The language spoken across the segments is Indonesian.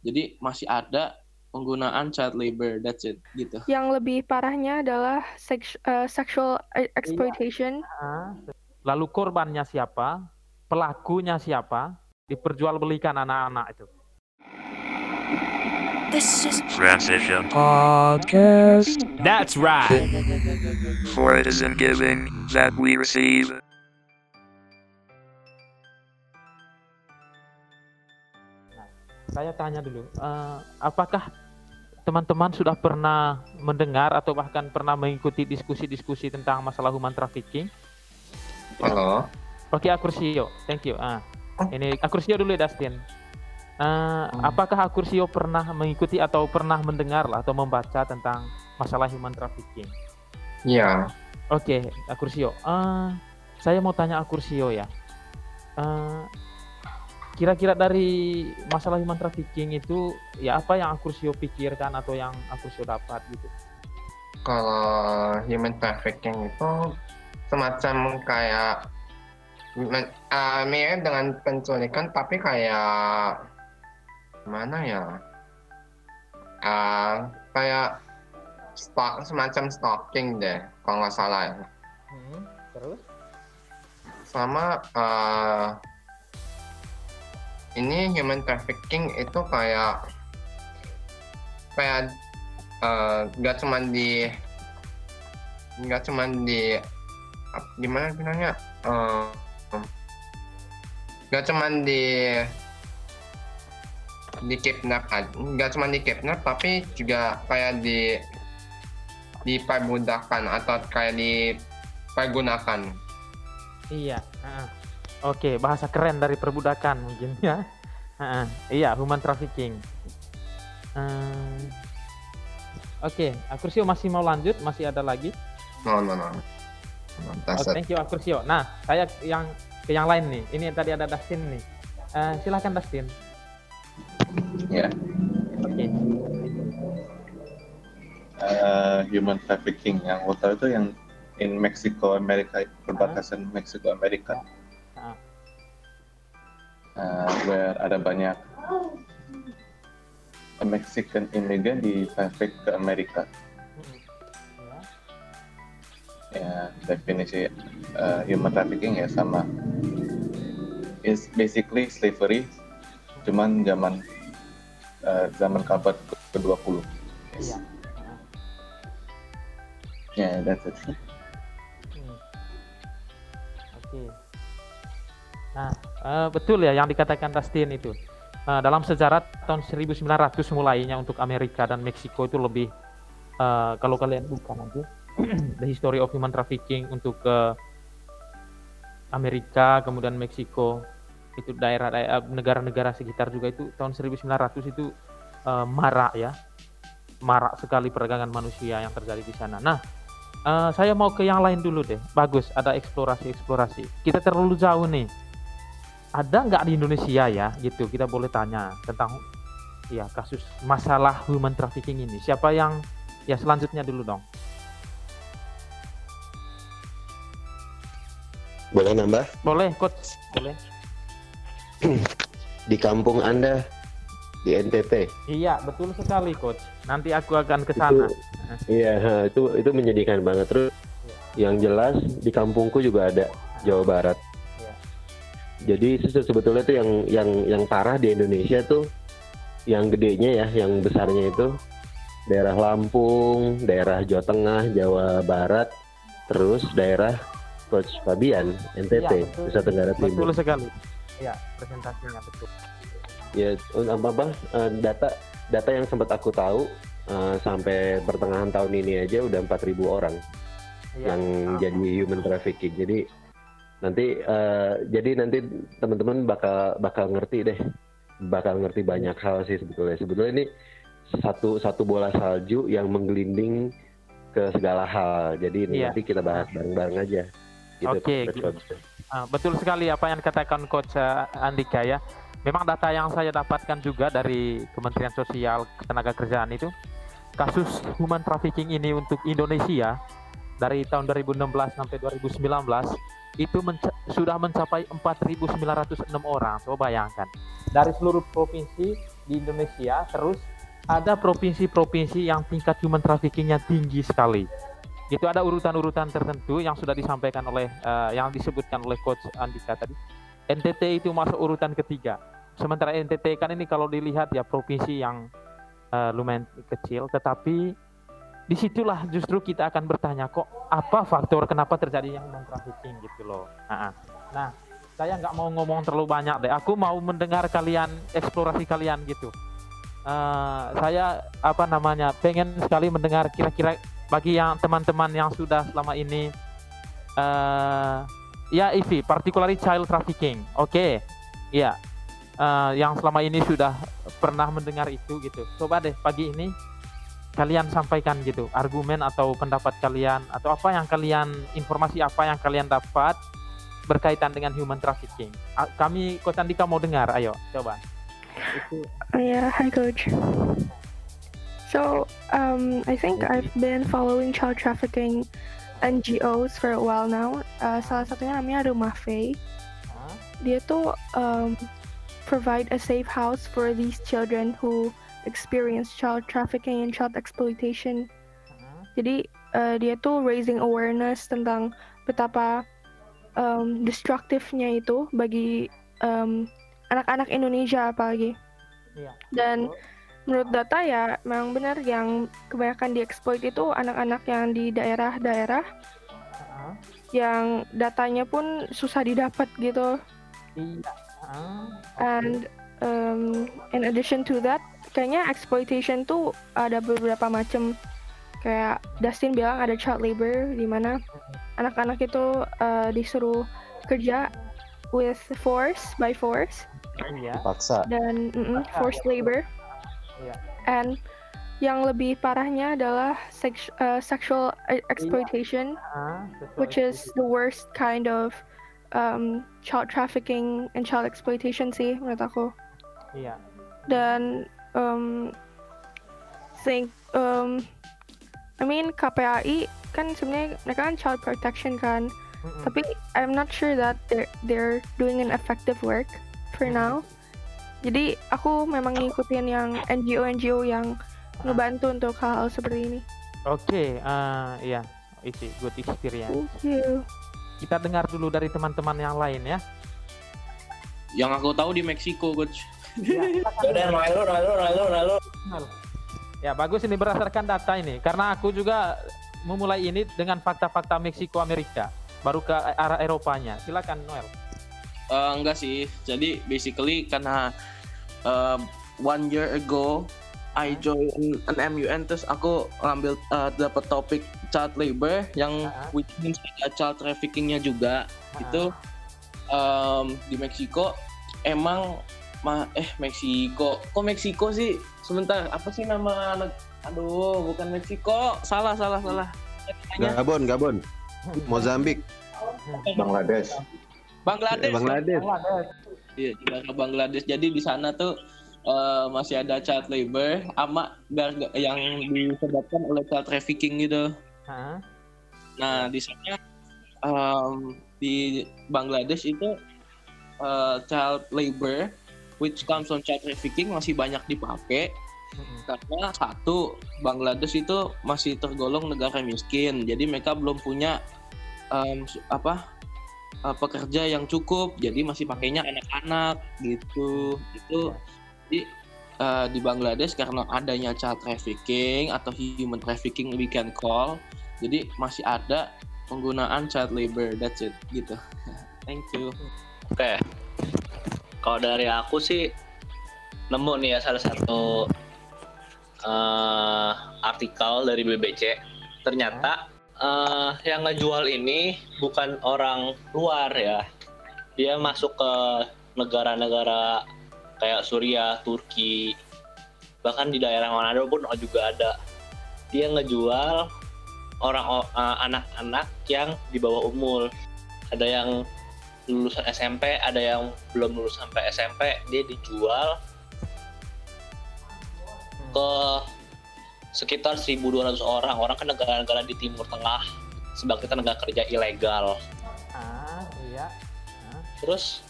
Jadi masih ada penggunaan child labor, that's it gitu. Yang lebih parahnya adalah seks, uh, sexual e- exploitation. Iya. Lalu korbannya siapa? Pelakunya siapa? Diperjualbelikan anak-anak itu. This is Transition. Podcast. That's right. For it is in giving that we receive. Saya tanya dulu, eh, apakah teman-teman sudah pernah mendengar atau bahkan pernah mengikuti diskusi-diskusi tentang masalah human trafficking? Halo. Oke, Akursio, thank you. Ah, ini Akursio dulu ya, Dustin. Eh, Apakah Akursio pernah mengikuti atau pernah mendengar lah atau membaca tentang masalah human trafficking? Iya. Oke, Akursio. Eh, saya mau tanya Akursio ya. Eh, kira-kira dari masalah human trafficking itu ya apa yang Akursio pikirkan atau yang Akursio dapat gitu? Kalau human trafficking itu semacam kayak uh, mirip dengan penculikan tapi kayak mana ya? Uh, kayak stalk, semacam stalking deh kalau nggak salah ya. terus? Sama uh, ini human trafficking itu kayak kayak uh, nggak cuman di nggak cuman di gimana bilangnya Eh, nggak cuman di di kidnap aja nggak cuman di kidnap tapi juga kayak di diperbudakan atau kayak dipergunakan Iya. heeh. Oke, bahasa keren dari perbudakan mungkin ya. Heeh, Iya, human trafficking. Eh, Oke, Akursio masih mau lanjut? Masih ada lagi? no no no, no Oh, thank you Akursio. Nah, saya yang ke yang lain nih. Ini tadi ada Dustin nih. Eh, silakan Dustin. Ya. Oke. uh, human trafficking yang tahu itu yang in Mexico Amerika perbatasan Mexico Amerika Ah. Uh, where ada banyak Mexican immigrant di traffic ke Amerika ya definisi uh, human trafficking ya sama is basically slavery cuman zaman uh, zaman abad ke-20 Iya. Yeah, that's it. Hmm. Oke. Nah, eh, betul ya yang dikatakan Dustin itu. Eh, dalam sejarah tahun 1900 mulainya untuk Amerika dan Meksiko itu lebih eh, kalau kalian buka nanti the history of human trafficking untuk ke Amerika kemudian Meksiko itu daerah daerah negara-negara sekitar juga itu tahun 1900 itu eh, marak ya marak sekali perdagangan manusia yang terjadi di sana. Nah, Eh, saya mau ke yang lain dulu deh. Bagus, ada eksplorasi-eksplorasi. Kita terlalu jauh nih. Ada nggak di Indonesia ya, gitu? Kita boleh tanya tentang ya kasus masalah human trafficking ini. Siapa yang ya selanjutnya dulu dong? Boleh nambah? Boleh, coach. Boleh. Di kampung Anda, di NTT. Iya, betul sekali, coach. Nanti aku akan ke sana. Iya, itu itu menyedihkan banget. Terus yang jelas di kampungku juga ada Jawa Barat. Jadi se- sebetulnya tuh yang yang yang parah di Indonesia tuh yang gedenya ya, yang besarnya itu daerah Lampung, daerah Jawa Tengah, Jawa Barat, terus daerah Coach Fabian, NTT, betul. Nusa Tenggara Betul Timur. sekali. Ya, presentasinya betul. Ya, apa apa eh, data data yang sempat aku tahu eh, sampai pertengahan tahun ini aja udah 4.000 orang Iya. yang jadi human trafficking. Jadi nanti eh, jadi nanti teman-teman bakal bakal ngerti deh, bakal ngerti banyak hal sih sebetulnya. Sebetulnya ini satu satu bola salju yang menggelinding ke segala hal. Jadi ini Iya. nanti kita bahas bareng-bareng aja. Gitu, Oke, Coach, gitu. Ah, betul sekali apa yang dikatakan Coach eh, Andika ya. Memang data yang saya dapatkan juga dari Kementerian Sosial Ketenagakerjaan itu kasus human trafficking ini untuk Indonesia dari tahun 2016 sampai 2019 itu menca- sudah mencapai 4.906 orang. Coba bayangkan. Dari seluruh provinsi di Indonesia terus ada provinsi-provinsi yang tingkat human traffickingnya tinggi sekali itu ada urutan-urutan tertentu yang sudah disampaikan oleh uh, yang disebutkan oleh coach Andika tadi NTT itu masuk urutan ketiga sementara NTT kan ini kalau dilihat ya provinsi yang uh, lumayan kecil tetapi di situlah justru kita akan bertanya kok apa faktor kenapa terjadi yang human trafficking gitu loh. Nah, nah saya nggak mau ngomong terlalu banyak deh. Aku mau mendengar kalian eksplorasi kalian gitu. Uh, saya apa namanya pengen sekali mendengar kira-kira bagi yang teman-teman yang sudah selama ini uh, ya Ivi particularly child trafficking. Oke. Okay. ya uh, yang selama ini sudah pernah mendengar itu gitu. Coba deh pagi ini kalian sampaikan gitu argumen atau pendapat kalian atau apa yang kalian informasi apa yang kalian dapat berkaitan dengan human trafficking. Kami Kota Andika mau dengar ayo coba. Itu. Yeah hi coach. So um, I think I've been following child trafficking NGOs for a while now. Uh, salah satunya namanya Rumah Faye dia tuh um, provide a safe house for these children who experience child trafficking and child exploitation. Uh-huh. Jadi uh, dia tuh raising awareness tentang betapa um, destruktifnya itu bagi um, anak-anak Indonesia apalagi. Yeah. Dan menurut data ya memang benar yang kebanyakan dieksploit itu anak-anak yang di daerah-daerah uh-huh. yang datanya pun susah didapat gitu. Iya. Uh-huh. And um, in addition to that kayaknya exploitation tuh ada beberapa macam. Kayak Dustin bilang ada child labor di mana anak-anak itu uh, disuruh kerja with force by force. Iya. paksa dan mm -mm, forced labor. Yeah. and yang lebih parahnya adalah sex, uh, sexual e-, exploitation uh, which is the worst kind of um, child trafficking and child exploitation sih menurut aku. Iya. Dan um, think um, I mean KPAI kan sebenarnya mereka kan child protection kan. Mm-hmm. tapi I'm not sure that they're they're doing an effective work for mm-hmm. now. Jadi aku memang ngikutin yang NGO NGO yang ngebantu untuk hal-hal seperti ini. Oke okay, uh, ya isi good experience. Thank you. Kita dengar dulu dari teman-teman yang lain ya. Yang aku tahu di Meksiko coach Ya, bagus ini berdasarkan data ini karena aku juga memulai ini dengan fakta-fakta Meksiko Amerika baru ke arah Eropanya. Silakan Noel. Uh, enggak sih. Jadi basically karena uh, one year ago I join an MUN terus aku ngambil uh, dapat topik child labor yang uh -huh. which means ada child traffickingnya juga. Uh -huh. Itu um, di Meksiko emang Ma eh Meksiko. Kok Meksiko sih? Sebentar, apa sih nama anak Aduh, bukan Meksiko. Salah, salah, salah. Gabon, Gabon. Mozambik. Bangladesh. Bangladesh. Eh, Bangladesh. Iya, di Bangladesh. Jadi di sana tuh uh, masih ada child labor ama yang disebabkan oleh child trafficking gitu. Huh? Nah, di sana um, di Bangladesh itu uh, child labor which comes from child trafficking masih banyak dipakai. Hmm. karena satu Bangladesh itu masih tergolong negara miskin. Jadi mereka belum punya um, apa uh, pekerja yang cukup. Jadi masih pakainya anak-anak gitu. Itu di uh, di Bangladesh karena adanya child trafficking atau human trafficking we can call jadi masih ada penggunaan child labor that's it gitu. Thank you. Oke. okay. Kalau dari aku sih nemu nih ya salah satu uh, artikel dari BBC. Ternyata uh, yang ngejual ini bukan orang luar ya. Dia masuk ke negara-negara kayak Suriah, Turki, bahkan di daerah Manado pun juga ada. Dia ngejual orang uh, anak-anak yang di bawah umur. Ada yang lulusan SMP ada yang belum lulus sampai SMP dia dijual ke sekitar 1.200 orang orang ke negara-negara di Timur Tengah sebagai tenaga kerja ilegal. Ah iya. Ah. Terus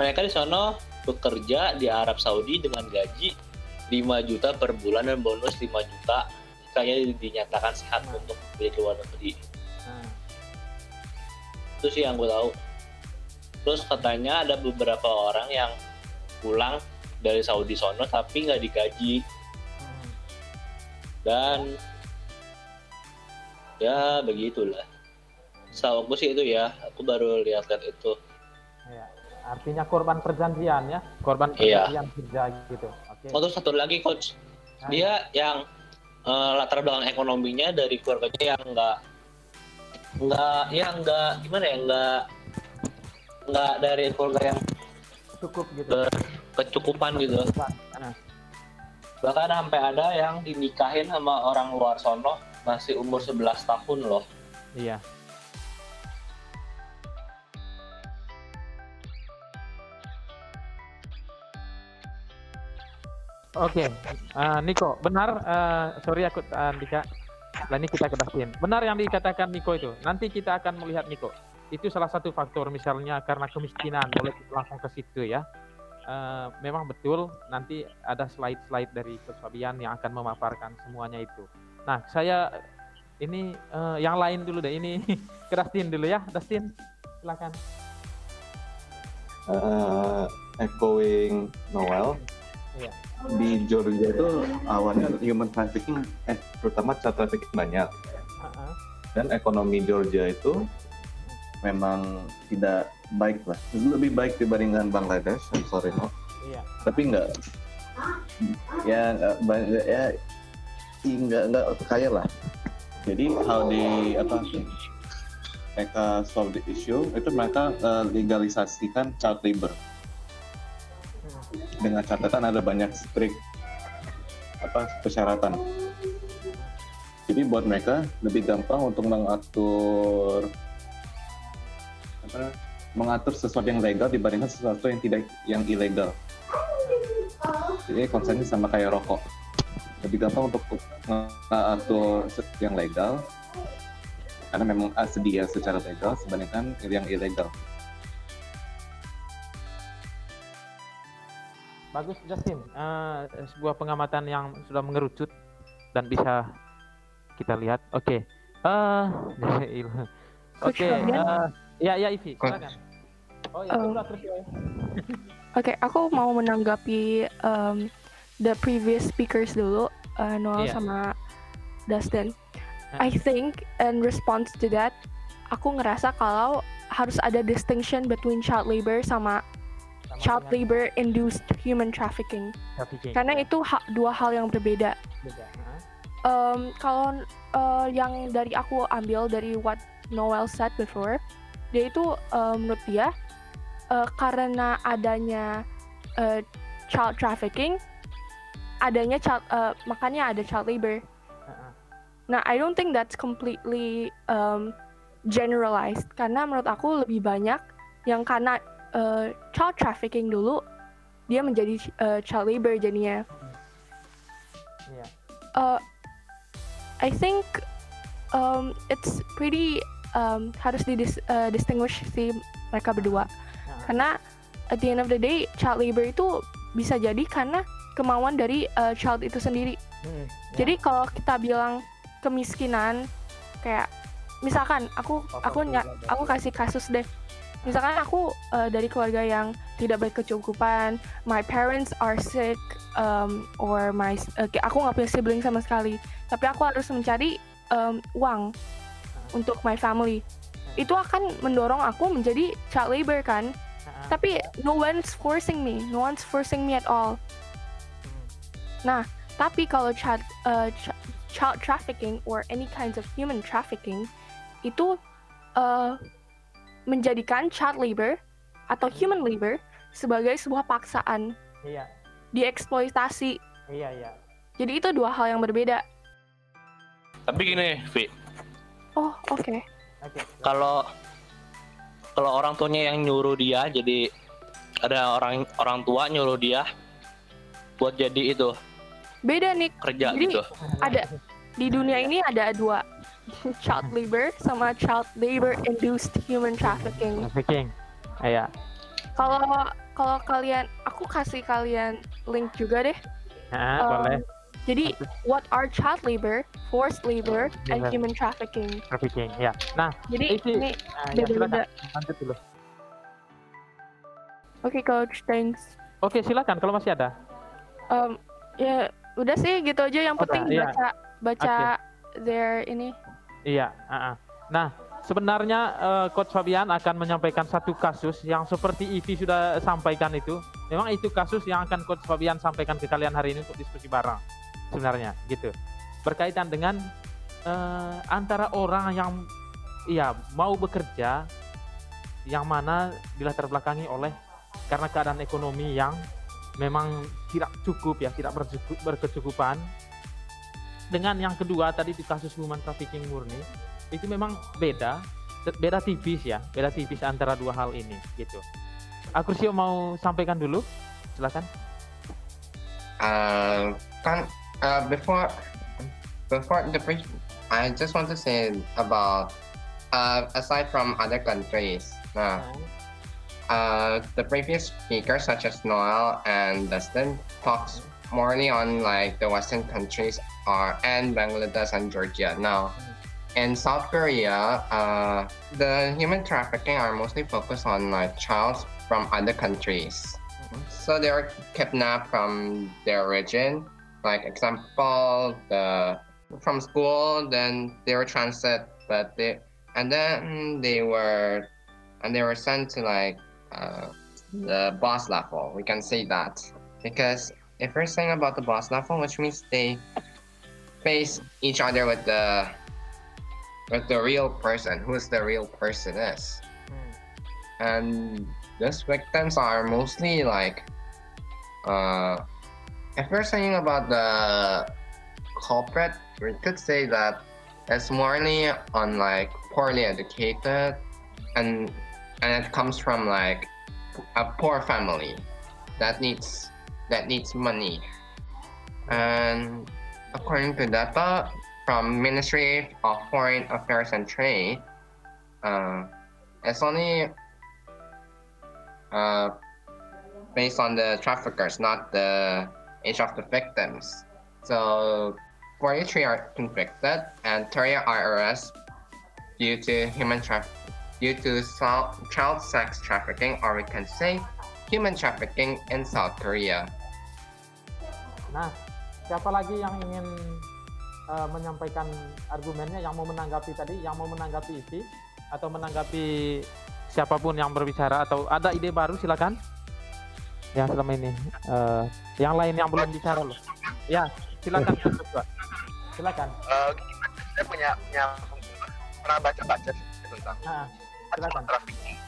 mereka di sana bekerja di Arab Saudi dengan gaji 5 juta per bulan dan bonus 5 juta kayaknya dinyatakan sehat hmm. untuk ke luar negeri. Hmm. Itu sih yang gue tahu. Terus katanya ada beberapa orang yang pulang dari Saudi sono tapi nggak digaji. Dan ya begitulah. Setahu aku sih itu ya, aku baru lihat-lihat itu. Ya, artinya korban perjanjian ya, korban iya. perjanjian iya. kerja gitu. Okay. Oh, terus satu lagi coach, nah, dia yang uh, latar belakang ekonominya dari keluarganya yang enggak enggak ya enggak gimana ya enggak enggak dari keluarga yang cukup gitu ke, kecukupan gitu nah. bahkan sampai ada yang dinikahin sama orang luar sono masih umur 11 tahun loh iya Oke, okay. uh, eh, Niko, benar. Uh, sorry aku uh, Dika. Nah, ini kita kedasin. Benar yang dikatakan Niko itu. Nanti kita akan melihat Niko. Itu salah satu faktor misalnya karena kemiskinan. Boleh langsung ke situ ya. Uh, memang betul nanti ada slide-slide dari Coach Fabian yang akan memaparkan semuanya itu. Nah, saya ini uh, yang lain dulu deh. Ini ke Dustin dulu ya. Dustin, silakan. Uh, echoing Noel. Iya di Georgia itu awalnya human trafficking eh terutama child trafficking banyak dan ekonomi Georgia itu memang tidak baik lah lebih baik dibandingkan Bangladesh I'm sorry no iya. tapi enggak ya enggak ya enggak enggak kaya lah jadi hal di apa mereka solve the issue itu mereka uh, legalisasikan child labor dengan catatan ada banyak strict apa persyaratan. Jadi buat mereka lebih gampang untuk mengatur apa, mengatur sesuatu yang legal dibandingkan sesuatu yang tidak yang ilegal. Jadi konsepnya sama kayak rokok. Lebih gampang untuk mengatur yang legal karena memang sedia secara legal dibandingkan yang ilegal. Bagus Justin, uh, sebuah pengamatan yang sudah mengerucut dan bisa kita lihat. Oke, okay. uh, oke, okay, uh, ya ya Ivi, silakan. Oh ya, uh, Oke, okay, aku mau menanggapi um, the previous speakers dulu, uh, Noel yeah. sama Dustin. I think in response to that, aku ngerasa kalau harus ada distinction between child labor sama child labor induced human trafficking. trafficking. Karena ya. itu ha dua hal yang berbeda. Beda. Um, kalau uh, yang dari aku ambil dari what Noel said before, dia itu uh, menurut dia uh, karena adanya uh, child trafficking, adanya child uh, makanya ada child labor. Nah, I don't think that's completely um, generalized karena menurut aku lebih banyak yang karena uh, child trafficking dulu dia menjadi uh, child labor jadinya. Yeah. Uh, I think um, it's pretty um, harus di uh, distinguish si mereka berdua yeah. karena at the end of the day child labor itu bisa jadi karena kemauan dari uh, child itu sendiri. Hmm, yeah. Jadi kalau kita bilang kemiskinan kayak misalkan aku aku aku kasih kasus deh misalkan aku uh, dari keluarga yang tidak berkecukupan, my parents are sick, um, or my uh, aku nggak punya sibling sama sekali, tapi aku harus mencari um, uang untuk my family. Itu akan mendorong aku menjadi child labor kan? Tapi no one's forcing me, no one's forcing me at all. Nah, tapi kalau child uh, ch child trafficking or any kinds of human trafficking itu uh, menjadikan child labor atau hmm. human labor sebagai sebuah paksaan. Iya. Dieksploitasi. Iya, iya. Jadi itu dua hal yang berbeda. Tapi gini, Vi. Oh, oke. Okay. Kalau kalau orang tuanya yang nyuruh dia jadi ada orang orang tua nyuruh dia buat jadi itu. Beda nih. Kerja jadi, gitu. Ada di dunia ini ada dua child labor sama child labor induced human trafficking. Trafficking. Iya. Kalau kalau kalian aku kasih kalian link juga deh Ah, um, boleh. Jadi what are child labor, forced labor, yeah. and human trafficking? Trafficking, ya. Nah, jadi ini uh, beda-beda. Ya, lanjut dulu. Oke, okay, coach, thanks. Oke, okay, silakan kalau masih ada. Um, ya udah sih gitu aja yang penting udah, baca iya. baca okay. their ini. Iya, uh -uh. Nah, sebenarnya uh, Coach Fabian akan menyampaikan satu kasus yang seperti Ivi sudah sampaikan itu. Memang itu kasus yang akan Coach Fabian sampaikan ke kalian hari ini untuk diskusi bareng sebenarnya gitu. Berkaitan dengan uh, antara orang yang ya mau bekerja yang mana dilatar belakangi oleh karena keadaan ekonomi yang memang tidak cukup ya, tidak berkecukupan. Dengan yang kedua tadi di kasus human trafficking murni itu memang beda beda tipis ya beda tipis antara dua hal ini gitu aku sih mau sampaikan dulu silakan uh, kan uh, before before the brief I just want to say about uh, aside from other countries nah uh, the previous speakers such as Noel and Dustin talks morely on like the Western countries are and Bangladesh and Georgia now in South Korea, uh, the human trafficking are mostly focused on like child from other countries. So they are kidnapped from their origin. Like example, the from school, then they were transit, but they and then they were and they were sent to like uh, the boss level. We can say that because if we're saying about the boss level, which means they face each other with the with the real person, who's the real person is. Mm. And these victims are mostly like, uh, if we're saying about the culprit, we could say that it's morely on like poorly educated, and and it comes from like a poor family that needs that needs money, and according to data, from Ministry of Foreign Affairs and Trade, uh, it's only uh, based on the traffickers, not the age of the victims. So 43 are convicted and 30 are arrested due to human due to child sex trafficking or we can say human trafficking in South Korea. Nah, siapa lagi yang ingin uh, menyampaikan argumennya yang mau menanggapi tadi, yang mau menanggapi isi atau menanggapi siapa pun yang berbicara atau ada ide baru silakan. Ya selama ini uh, yang lain yang belum bicara loh. Ya silakan silakan. Uh, saya punya punya pernah baca-baca tentang nah, silakan. trafficking.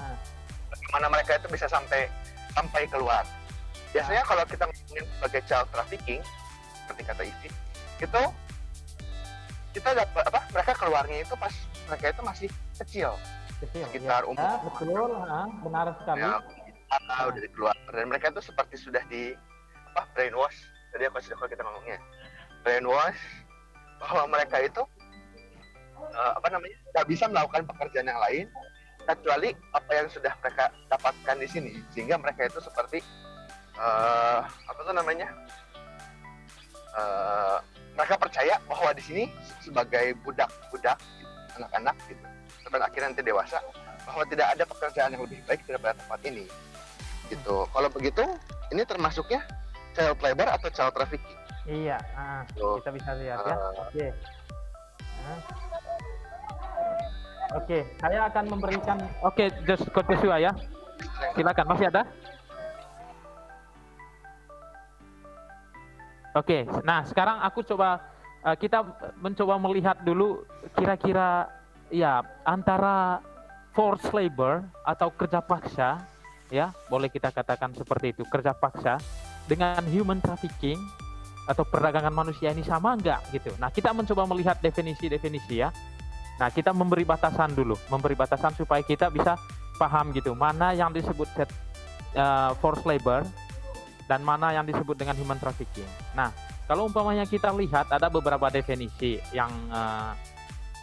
Nah. Bagaimana mereka itu bisa sampai sampai keluar. Biasanya nah. kalau kita ngomongin sebagai child trafficking, seperti kata Isi, itu kita dapat apa mereka keluarnya itu pas mereka itu masih kecil, kecil sekitar ya. umur ya, betul ha, benar sekali ya, kita udah keluar. Dan mereka itu seperti sudah di apa brainwash. Tadi aku sudah kita ngomongnya. Brainwash bahwa mereka itu uh, apa namanya nggak bisa melakukan pekerjaan yang lain kecuali apa yang sudah mereka dapatkan di sini. Sehingga mereka itu seperti uh, apa tuh namanya uh, mereka percaya bahwa di sini sebagai budak-budak anak-anak gitu sampai akhirnya nanti dewasa bahwa tidak ada pekerjaan yang lebih baik daripada tempat ini gitu. Kalau begitu ini termasuknya child labor atau child trafficking? Iya uh, so, kita bisa lihat uh, ya oke. Okay. uh. oke okay, saya akan memberikan oke okay, just coach Joshua ya. Silakan masih ada? Oke, okay, nah sekarang aku coba uh, kita mencoba melihat dulu kira-kira ya antara forced labor atau kerja paksa ya boleh kita katakan seperti itu kerja paksa dengan human trafficking atau perdagangan manusia ini sama enggak gitu. Nah kita mencoba melihat definisi-definisi ya. Nah kita memberi batasan dulu, memberi batasan supaya kita bisa paham gitu mana yang disebut set, uh, forced labor dan mana yang disebut dengan human trafficking. Nah, kalau umpamanya kita lihat ada beberapa definisi yang uh,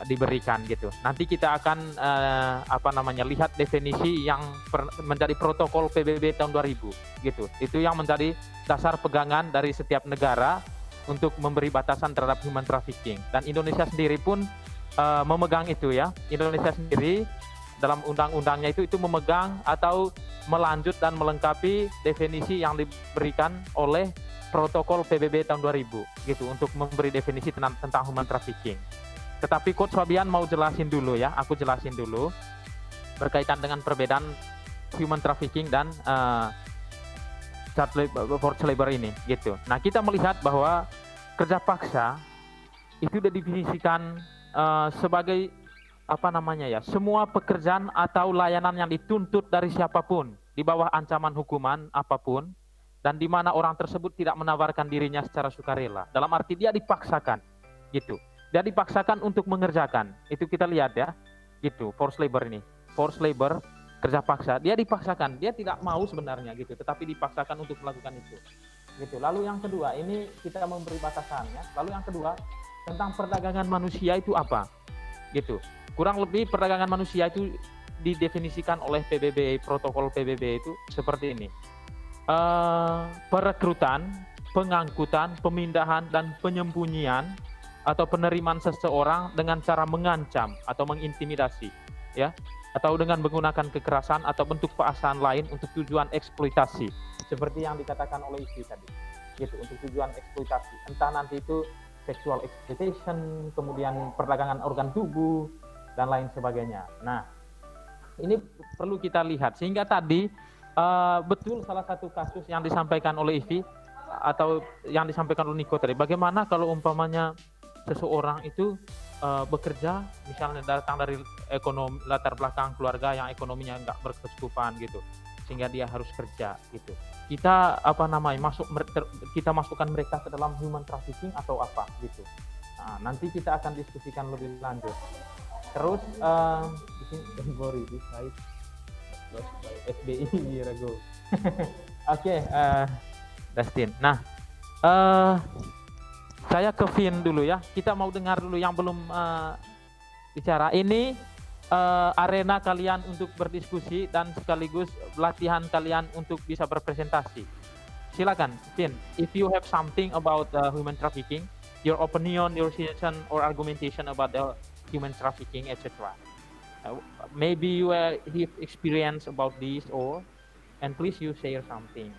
diberikan gitu. Nanti kita akan uh, apa namanya lihat definisi yang per, menjadi protokol PBB tahun 2000 gitu. Itu yang menjadi dasar pegangan dari setiap negara untuk memberi batasan terhadap human trafficking. Dan Indonesia sendiri pun uh, memegang itu ya. Indonesia sendiri dalam undang-undangnya itu itu memegang atau melanjut dan melengkapi definisi yang diberikan oleh protokol PBB tahun 2000 gitu untuk memberi definisi tentang, tentang human trafficking. Tetapi Coach Fabian mau jelasin dulu ya, aku jelasin dulu berkaitan dengan perbedaan human trafficking dan uh, labor, forced labor ini gitu. Nah, kita melihat bahwa kerja paksa itu sudah didefinisikan uh, sebagai apa namanya ya, semua pekerjaan atau layanan yang dituntut dari siapa pun di bawah ancaman hukuman apa pun dan di mana orang tersebut tidak menawarkan dirinya secara sukarela. Dalam arti dia dipaksakan gitu dia dipaksakan untuk mengerjakan. Itu kita lihat ya. Gitu, force labor ini. Force labor kerja paksa. Dia dipaksakan, dia tidak mau sebenarnya gitu, tetapi dipaksakan untuk melakukan itu. Gitu. Lalu yang kedua, ini kita memberi batasannya. Lalu yang kedua, tentang perdagangan manusia itu apa? Gitu. Kurang lebih perdagangan manusia itu didefinisikan oleh PBB, protokol PBB itu seperti ini. Uh, perekrutan, pengangkutan, pemindahan, dan penyembunyian atau penerimaan seseorang dengan cara mengancam atau mengintimidasi, ya, atau dengan menggunakan kekerasan atau bentuk paksaan lain untuk tujuan eksploitasi, seperti yang dikatakan oleh istri tadi, gitu, untuk tujuan eksploitasi. Entah nanti itu sexual exploitation, kemudian perdagangan organ tubuh dan lain sebagainya. Nah, ini perlu kita lihat sehingga tadi uh, betul salah satu kasus yang disampaikan oleh Ivi atau yang disampaikan oleh Niko tadi. Bagaimana kalau umpamanya seseorang itu uh, bekerja misalnya datang dari ekonomi latar belakang keluarga yang ekonominya nggak berkecukupan gitu sehingga dia harus kerja gitu. Kita apa namanya masuk kita masukkan mereka ke dalam human trafficking atau apa gitu. Nah, nanti kita akan diskusikan lebih lanjut. Terus uh, di sini sorry FBI ragu. Oke uh, Dustin. Nah uh, saya ke Vin dulu ya. Kita mau dengar dulu yang belum uh, bicara. Ini uh, arena kalian untuk berdiskusi dan sekaligus latihan kalian untuk bisa berpresentasi. Silakan, Vin. If you have something about uh, human trafficking, your opinion, your suggestion or argumentation about the human trafficking, etc. Uh, maybe you uh, have experience about this or, and please you share something.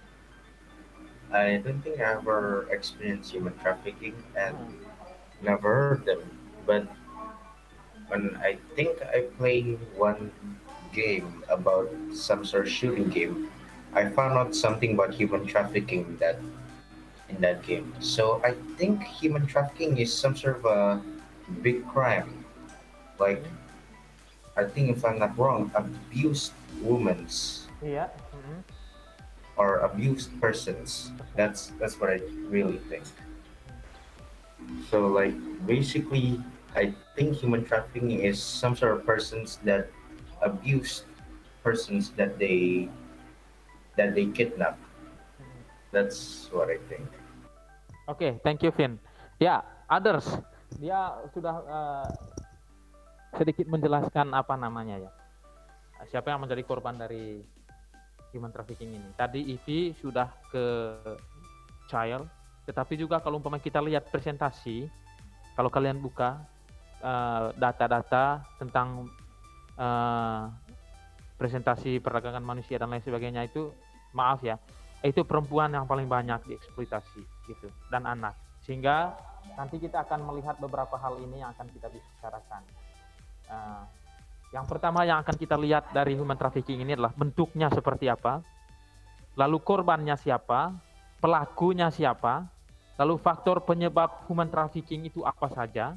I don't think I ever experienced human trafficking and never heard them. But when I think I played one game about some sort of shooting game, I found out something about human trafficking in that in that game. So I think human trafficking is some sort of a big crime. Like I think if I'm not wrong, abused women's. Yeah. Mm-hmm or abused persons. That's that's what I really think. So like basically I think human trafficking is some sort of persons that abuse persons that they that they kidnap. That's what I think. Okay, thank you Vin. Ya, others. Dia sudah uh, sedikit menjelaskan apa namanya ya. Siapa yang menjadi korban dari human trafficking ini. Tadi Ivi sudah ke child, tetapi juga kalau umpama kita lihat presentasi, kalau kalian buka eh, data-data uh, tentang uh, presentasi perdagangan manusia dan lain sebagainya itu, maaf ya, itu perempuan yang paling banyak dieksploitasi gitu dan anak. Sehingga nanti kita akan melihat beberapa hal ini yang akan kita bicarakan. Uh, yang pertama yang akan kita lihat dari human trafficking ini adalah bentuknya seperti apa, lalu korbannya siapa, pelakunya siapa, lalu faktor penyebab human trafficking itu apa saja,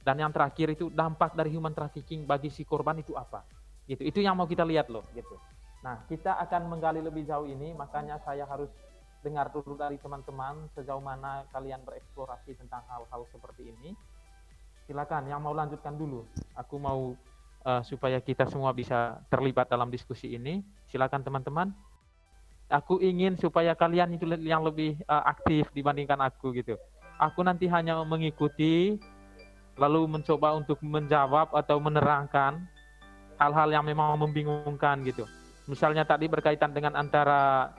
dan yang terakhir itu dampak dari human trafficking bagi si korban itu apa. Gitu. Itu yang mau kita lihat loh, gitu. Nah, kita akan menggali lebih jauh ini, makanya saya harus dengar dulu dari teman-teman sejauh mana kalian bereksplorasi tentang hal-hal seperti ini. Silakan yang mau lanjutkan dulu. Aku mau uh, supaya kita semua bisa terlibat dalam diskusi ini. Silakan teman-teman. Aku ingin supaya kalian itu yang lebih uh, aktif dibandingkan aku gitu. Aku nanti hanya mengikuti lalu mencoba untuk menjawab atau menerangkan hal-hal yang memang membingungkan gitu. Misalnya tadi berkaitan dengan antara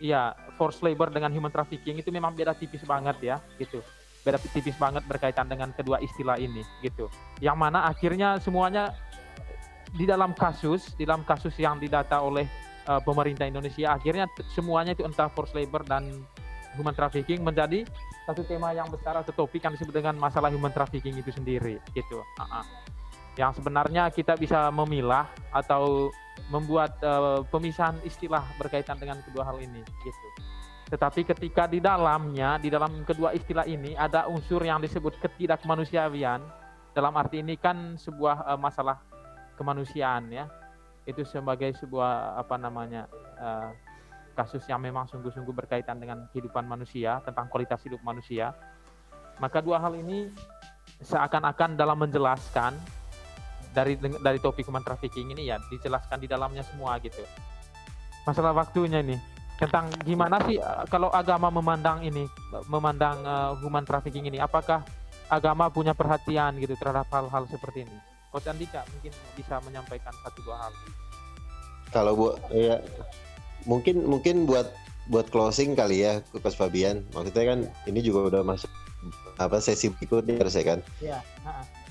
ya forced labor dengan human trafficking itu memang beda tipis banget ya gitu. Beda tipis banget berkaitan dengan kedua istilah ini gitu. Yang mana akhirnya semuanya di dalam kasus, di dalam kasus yang didata oleh uh, pemerintah Indonesia akhirnya semuanya itu entah forced labor dan human trafficking menjadi satu tema yang besar atau topik yang disebut dengan masalah human trafficking itu sendiri gitu. Uh -uh. Yang sebenarnya kita bisa memilah atau membuat uh, pemisahan istilah berkaitan dengan kedua hal ini gitu. Tetapi ketika di dalamnya, di dalam kedua istilah ini ada unsur yang disebut ketidakmanusiawian. Dalam arti ini kan sebuah uh, masalah kemanusiaan ya. Itu sebagai sebuah apa namanya uh, kasus yang memang sungguh-sungguh berkaitan dengan kehidupan manusia, tentang kualitas hidup manusia. Maka dua hal ini seakan-akan dalam menjelaskan dari dari topik human trafficking ini ya dijelaskan di dalamnya semua gitu. Masalah waktunya ini tentang gimana sih eh, kalau agama memandang ini memandang uh, human trafficking ini apakah agama punya perhatian gitu terhadap hal-hal seperti ini? Coach Andika mungkin bisa menyampaikan satu dua hal. Kalau bu ya mungkin mungkin buat buat closing kali ya Coach Fabian. Maksudnya kan ini juga udah masuk apa sesi berikutnya harus ya kan? Iya.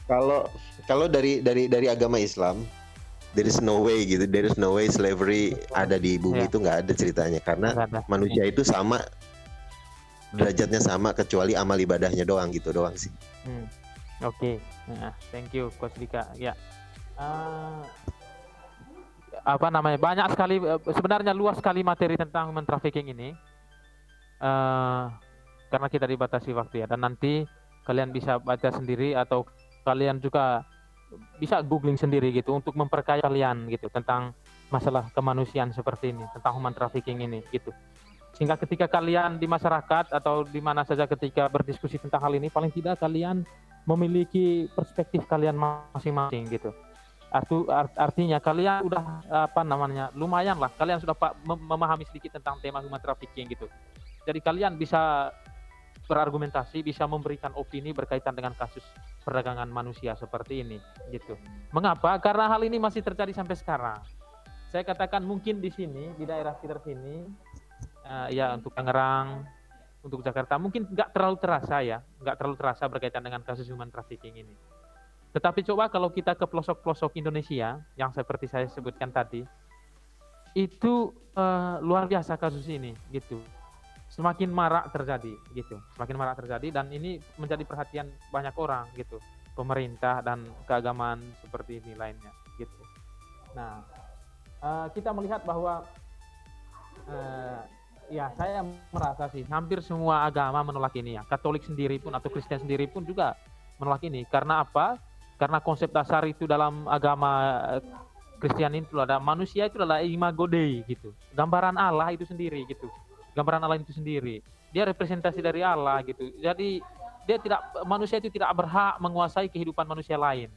Kalau kalau dari dari dari agama Islam there is no way gitu there is no way slavery ada di bumi yeah. itu nggak ada ceritanya karena manusia itu sama derajatnya sama kecuali amal ibadahnya doang gitu doang sih. Hmm. Oke, okay. nah, thank you Coach Dika. Ya, uh, apa namanya banyak sekali eh, sebenarnya luas sekali materi tentang human trafficking ini. Uh, karena kita dibatasi waktu ya dan nanti kalian bisa baca sendiri atau kalian juga bisa googling sendiri gitu untuk memperkaya kalian gitu tentang masalah kemanusiaan seperti ini tentang human trafficking ini gitu. Sehingga ketika kalian di masyarakat atau di mana saja ketika berdiskusi tentang hal ini paling tidak kalian memiliki perspektif kalian masing-masing gitu. Artu, art, artinya kalian udah apa namanya lumayan lah. Kalian sudah memahami sedikit tentang tema human trafficking gitu. Jadi kalian bisa berargumentasi bisa memberikan opini berkaitan dengan kasus perdagangan manusia seperti ini gitu. Mengapa? Karena hal ini masih terjadi sampai sekarang. Saya katakan mungkin di sini di daerah sekitar sini uh, ya untuk Tangerang, untuk Jakarta mungkin nggak terlalu terasa ya, nggak terlalu terasa berkaitan dengan kasus human trafficking ini. Tetapi coba kalau kita ke pelosok-pelosok Indonesia yang seperti saya sebutkan tadi, itu uh, luar biasa kasus ini gitu semakin marak terjadi gitu. Semakin marak terjadi dan ini menjadi perhatian banyak orang gitu. Pemerintah dan keagamaan seperti ini lainnya gitu. Nah uh, kita melihat bahwa uh, ya saya merasa sih hampir semua agama menolak ini ya. Katolik sendiri pun atau Kristen sendiri pun juga menolak ini. Karena apa? Karena konsep dasar itu dalam agama eh, Kristen itu ada manusia itu adalah imago Dei gitu. Gambaran Allah itu sendiri gitu gambaran Allah itu sendiri. Dia representasi dari Allah gitu. Jadi dia tidak manusia itu tidak berhak menguasai kehidupan manusia lain.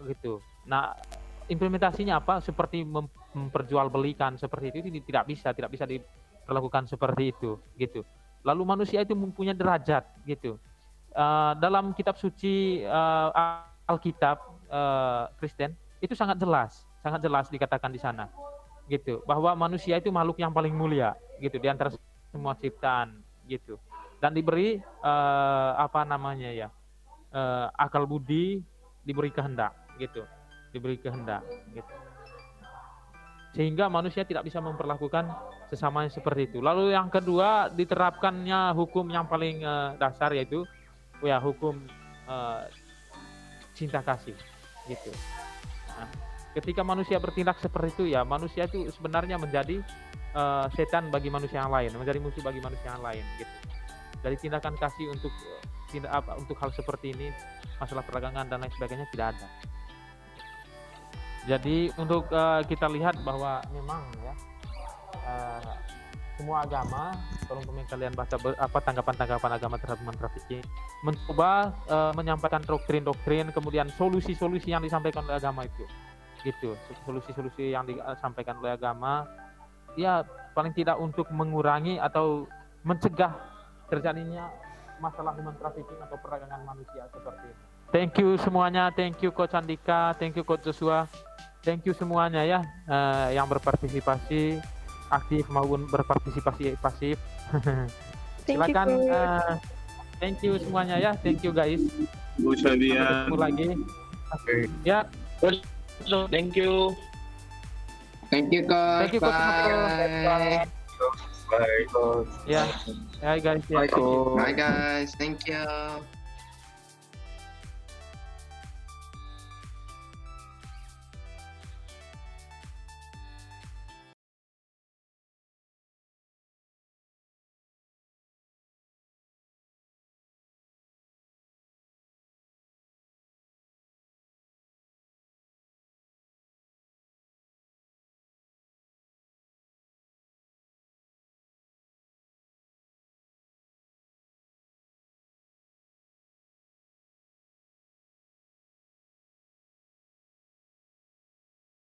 Begitu. Nah, implementasinya apa? Seperti memperjualbelikan seperti itu ini tidak bisa, tidak bisa dilakukan seperti itu, gitu. Lalu manusia itu mempunyai derajat, gitu. Uh, dalam kitab suci uh, Alkitab uh, Kristen itu sangat jelas, sangat jelas dikatakan di sana gitu. Bahwa manusia itu makhluk yang paling mulia gitu di antara semua ciptaan gitu. Dan diberi uh, apa namanya ya uh, akal budi diberi kehendak gitu. Diberi kehendak gitu. Sehingga manusia tidak bisa memperlakukan sesamanya seperti itu. Lalu yang kedua diterapkannya hukum yang paling uh, dasar yaitu ya hukum uh, cinta kasih gitu ketika manusia bertindak seperti itu ya manusia itu sebenarnya menjadi uh, setan bagi manusia yang lain menjadi musuh bagi manusia yang lain gitu. Dari tindakan kasih untuk tindak apa untuk hal seperti ini masalah perdagangan dan lain sebagainya tidak ada. Jadi untuk uh, kita lihat bahwa memang ya uh, semua agama kalau kalian baca apa tanggapan-tanggapan agama terhadap trafficking mencoba uh, menyampaikan doktrin-doktrin kemudian solusi-solusi yang disampaikan oleh agama itu gitu solusi-solusi yang disampaikan oleh agama ya paling tidak untuk mengurangi atau mencegah terjadinya masalah human trafficking atau perdagangan manusia seperti ini. Thank you semuanya, thank you Coach Andika, thank you Coach Joshua, thank you semuanya ya uh, yang berpartisipasi aktif maupun berpartisipasi pasif. Silakan. You, uh, thank you semuanya ya, thank you guys. Bu Ketemu lagi. Okay. Ya. Thank you. Thank you, Coach. Thank you, Coach. Bye. Bye. Ya. Yeah. Bye, guys. Bye, Bye, guys. Thank you.